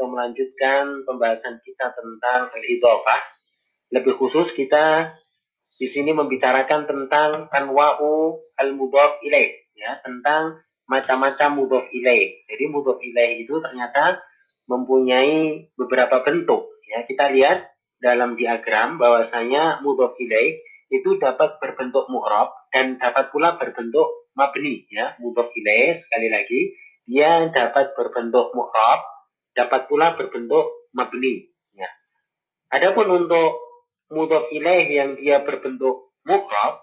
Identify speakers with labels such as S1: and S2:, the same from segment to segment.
S1: atau melanjutkan pembahasan kita tentang al-idhofah. Lebih khusus kita di sini membicarakan tentang anwa'u al-mudhaf ilaih ya, tentang macam-macam mudhaf ilaih. Jadi mudhaf ilaih itu ternyata mempunyai beberapa bentuk ya. Kita lihat dalam diagram bahwasanya mudhaf ilaih itu dapat berbentuk mu'rab dan dapat pula berbentuk mabni ya. Mudhaf ilaih sekali lagi dia dapat berbentuk mu'rab, dapat pula berbentuk mabni. Ya. Adapun untuk mudhof ilaih yang dia berbentuk mu'rab,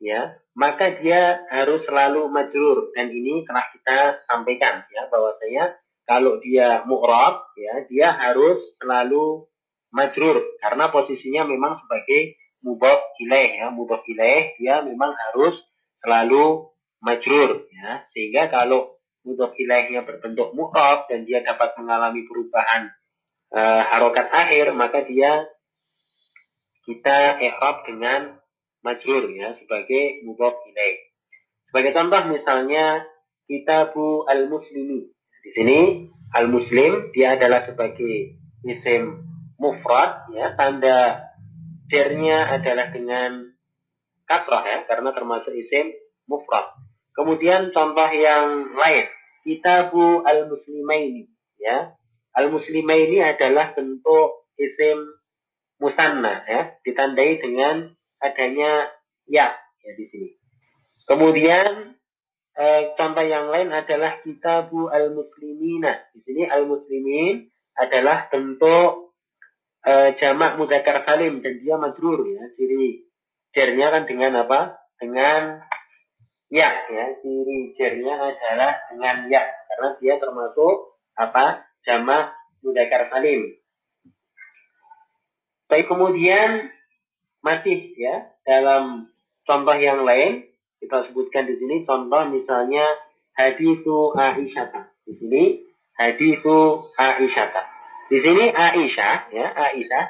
S1: ya, maka dia harus selalu majrur dan ini telah kita sampaikan ya bahwasanya kalau dia mu'rab ya dia harus selalu majrur karena posisinya memang sebagai mudhof ilaih ya mudhof ilaih dia memang harus selalu majrur ya sehingga kalau mudhof ilaihnya berbentuk mu'rab dan dia dapat mengalami perubahan e, harokat akhir maka dia kita i'rab dengan majrur ya sebagai mudhof ilaih. Sebagai contoh misalnya kitabu al-muslimi. Di sini al-muslim dia adalah sebagai isim mufrad ya tanda jernya adalah dengan kasrah ya karena termasuk isim mufrad. Kemudian contoh yang lain, Kitabu al-Muslimaini, ya. Al-Muslimaini adalah bentuk isim musanna ya, ditandai dengan adanya ya ya di sini. Kemudian eh, contoh yang lain adalah Kitabu al-Muslimina. Di sini al-Muslimin adalah bentuk eh, jamak mudzakkar salim dan dia majrur ya. Ciri jernya kan dengan apa? Dengan ya ya. Ciri jernya adalah dengan ya karena dia termasuk apa jamak mudakar salim. Baik kemudian masih ya dalam contoh yang lain kita sebutkan di sini contoh misalnya hadithu Aisyah di sini hadithu Aisyah di sini Aisyah ya Aisyah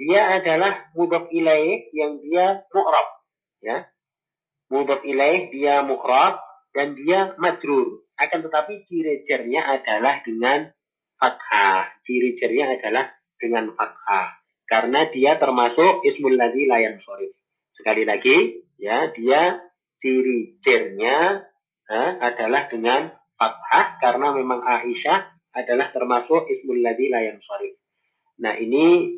S1: dia adalah mudhaf ilaih yang dia mu'rab ya mudhaf ilaih dia mu'rab dan dia majrur. Akan tetapi ciri cernya adalah dengan fathah. Ciri cernya adalah dengan fathah. Karena dia termasuk ismul ladzi layan sorif. Sekali lagi, ya dia ciri cernya eh, adalah dengan fathah karena memang Aisyah adalah termasuk ismul ladzi layan sorif. Nah ini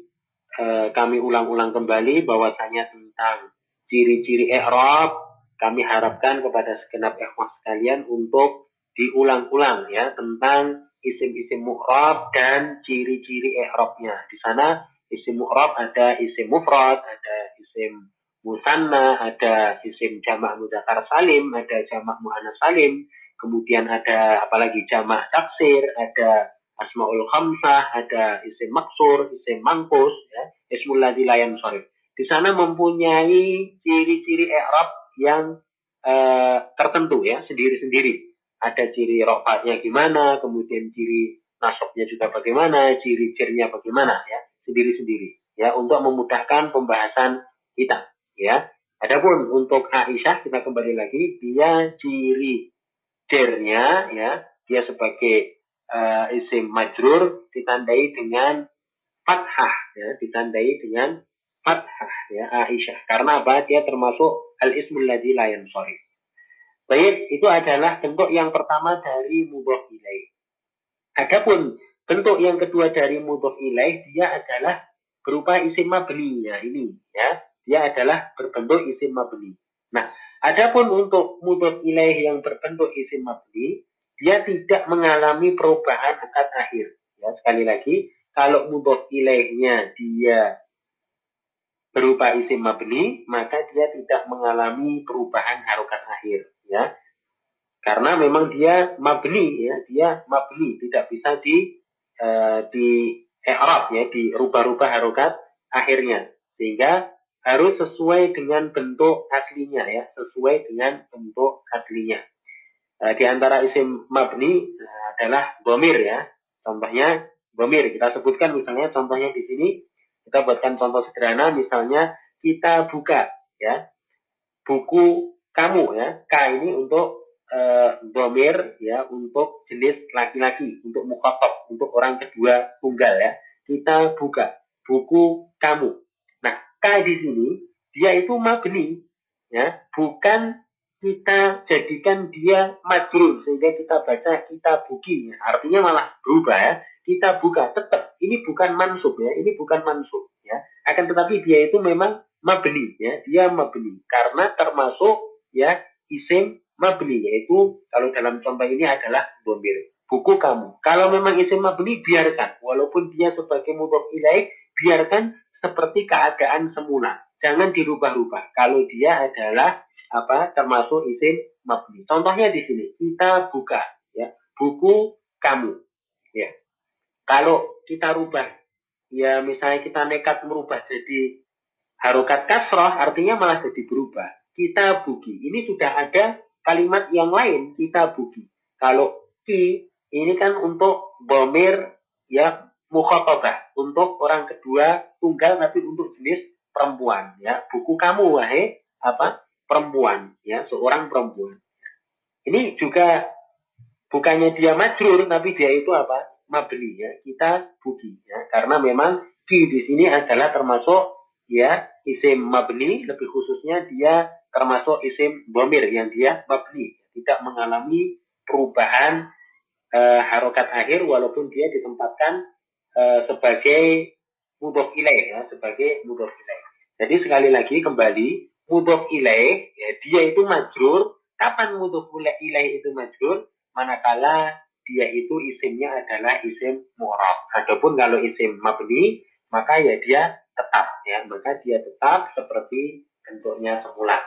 S1: eh, kami ulang-ulang kembali bahwasanya tentang ciri-ciri i'rab kami harapkan kepada segenap ikhwah sekalian untuk diulang-ulang ya tentang isim-isim mu'rab dan ciri-ciri i'rabnya. Di sana isim mu'rab ada isim mufrad, ada isim musanna, ada isim jamak mudzakkar salim, ada jamak muannas salim, kemudian ada apalagi jamak taksir, ada asmaul khamsah, ada isim maksur, isim mangkus, ya, ismul ladzi layan Di sana mempunyai ciri-ciri i'rab yang uh, tertentu ya sendiri-sendiri. Ada ciri rofanya gimana, kemudian ciri nasabnya juga bagaimana, ciri cirnya bagaimana ya sendiri-sendiri ya untuk memudahkan pembahasan kita ya. Adapun untuk Aisyah kita kembali lagi dia ciri cirnya ya dia sebagai uh, isim majrur ditandai dengan fathah ya ditandai dengan fathah ya Aisyah karena apa dia termasuk al ismul ladzi la yansarif baik itu adalah bentuk yang pertama dari mudhof ilaih. Adapun bentuk yang kedua dari mudhof ilaih dia adalah berupa isim mabni. Ya ini ya. Dia adalah berbentuk isim mabni. Nah adapun untuk mudhof ilaih yang berbentuk isim mabni dia tidak mengalami perubahan akad akhir. Ya sekali lagi kalau mudhof ilaihnya dia berupa isim mabni, maka dia tidak mengalami perubahan harokat akhir, ya. Karena memang dia mabni, ya, dia mabni, tidak bisa di uh, di i'rab ya, dirubah-rubah harokat akhirnya. Sehingga harus sesuai dengan bentuk aslinya ya, sesuai dengan bentuk aslinya. Uh, di antara isim mabni uh, adalah bomir ya. Contohnya bomir. Kita sebutkan misalnya contohnya di sini kita buatkan contoh sederhana, misalnya kita buka ya buku kamu ya. K ini untuk uh, domir ya untuk jenis laki-laki, untuk mukhotob, untuk orang kedua tunggal ya. Kita buka buku kamu. Nah, K di sini dia itu mabni ya, bukan kita jadikan dia majrur sehingga kita baca kita buki artinya malah berubah ya kita buka tetap ini bukan mansub ya ini bukan mansub ya. Akan tetapi dia itu memang mabni ya dia mabni. Karena termasuk ya isim mabni yaitu kalau dalam contoh ini adalah domir buku kamu. Kalau memang isim mabni biarkan. Walaupun dia sebagai mudhof ilaih biarkan seperti keadaan semula. Jangan dirubah-rubah. Kalau dia adalah apa termasuk isim mabni. Contohnya di sini kita buka ya buku kamu ya. Kalau kita rubah ya misalnya kita nekat merubah jadi harokat kasroh artinya malah jadi berubah. Kita buki. Ini sudah ada kalimat yang lain kita buki. Kalau ki ini kan untuk bomir ya mukhotobah untuk orang kedua tunggal tapi untuk jenis perempuan ya buku kamu wahai apa perempuan, ya, seorang perempuan. Ini juga bukannya dia majrur, tapi dia itu apa? Mabni, ya. Kita buki, ya. Karena memang ki di sini adalah termasuk ya isim mabni, lebih khususnya dia termasuk isim bomir yang dia mabni, tidak mengalami perubahan e, harokat akhir walaupun dia ditempatkan e, sebagai mudhof ilaih ya, sebagai mudhof ilaih. Jadi sekali lagi kembali mudhof ilaih ya dia itu majrur kapan mudhof ilaih itu majrur manakala dia itu isimnya adalah isim mu'rab. Adapun kalau isim mabni maka ya dia tetap ya. Maka dia tetap seperti bentuknya semula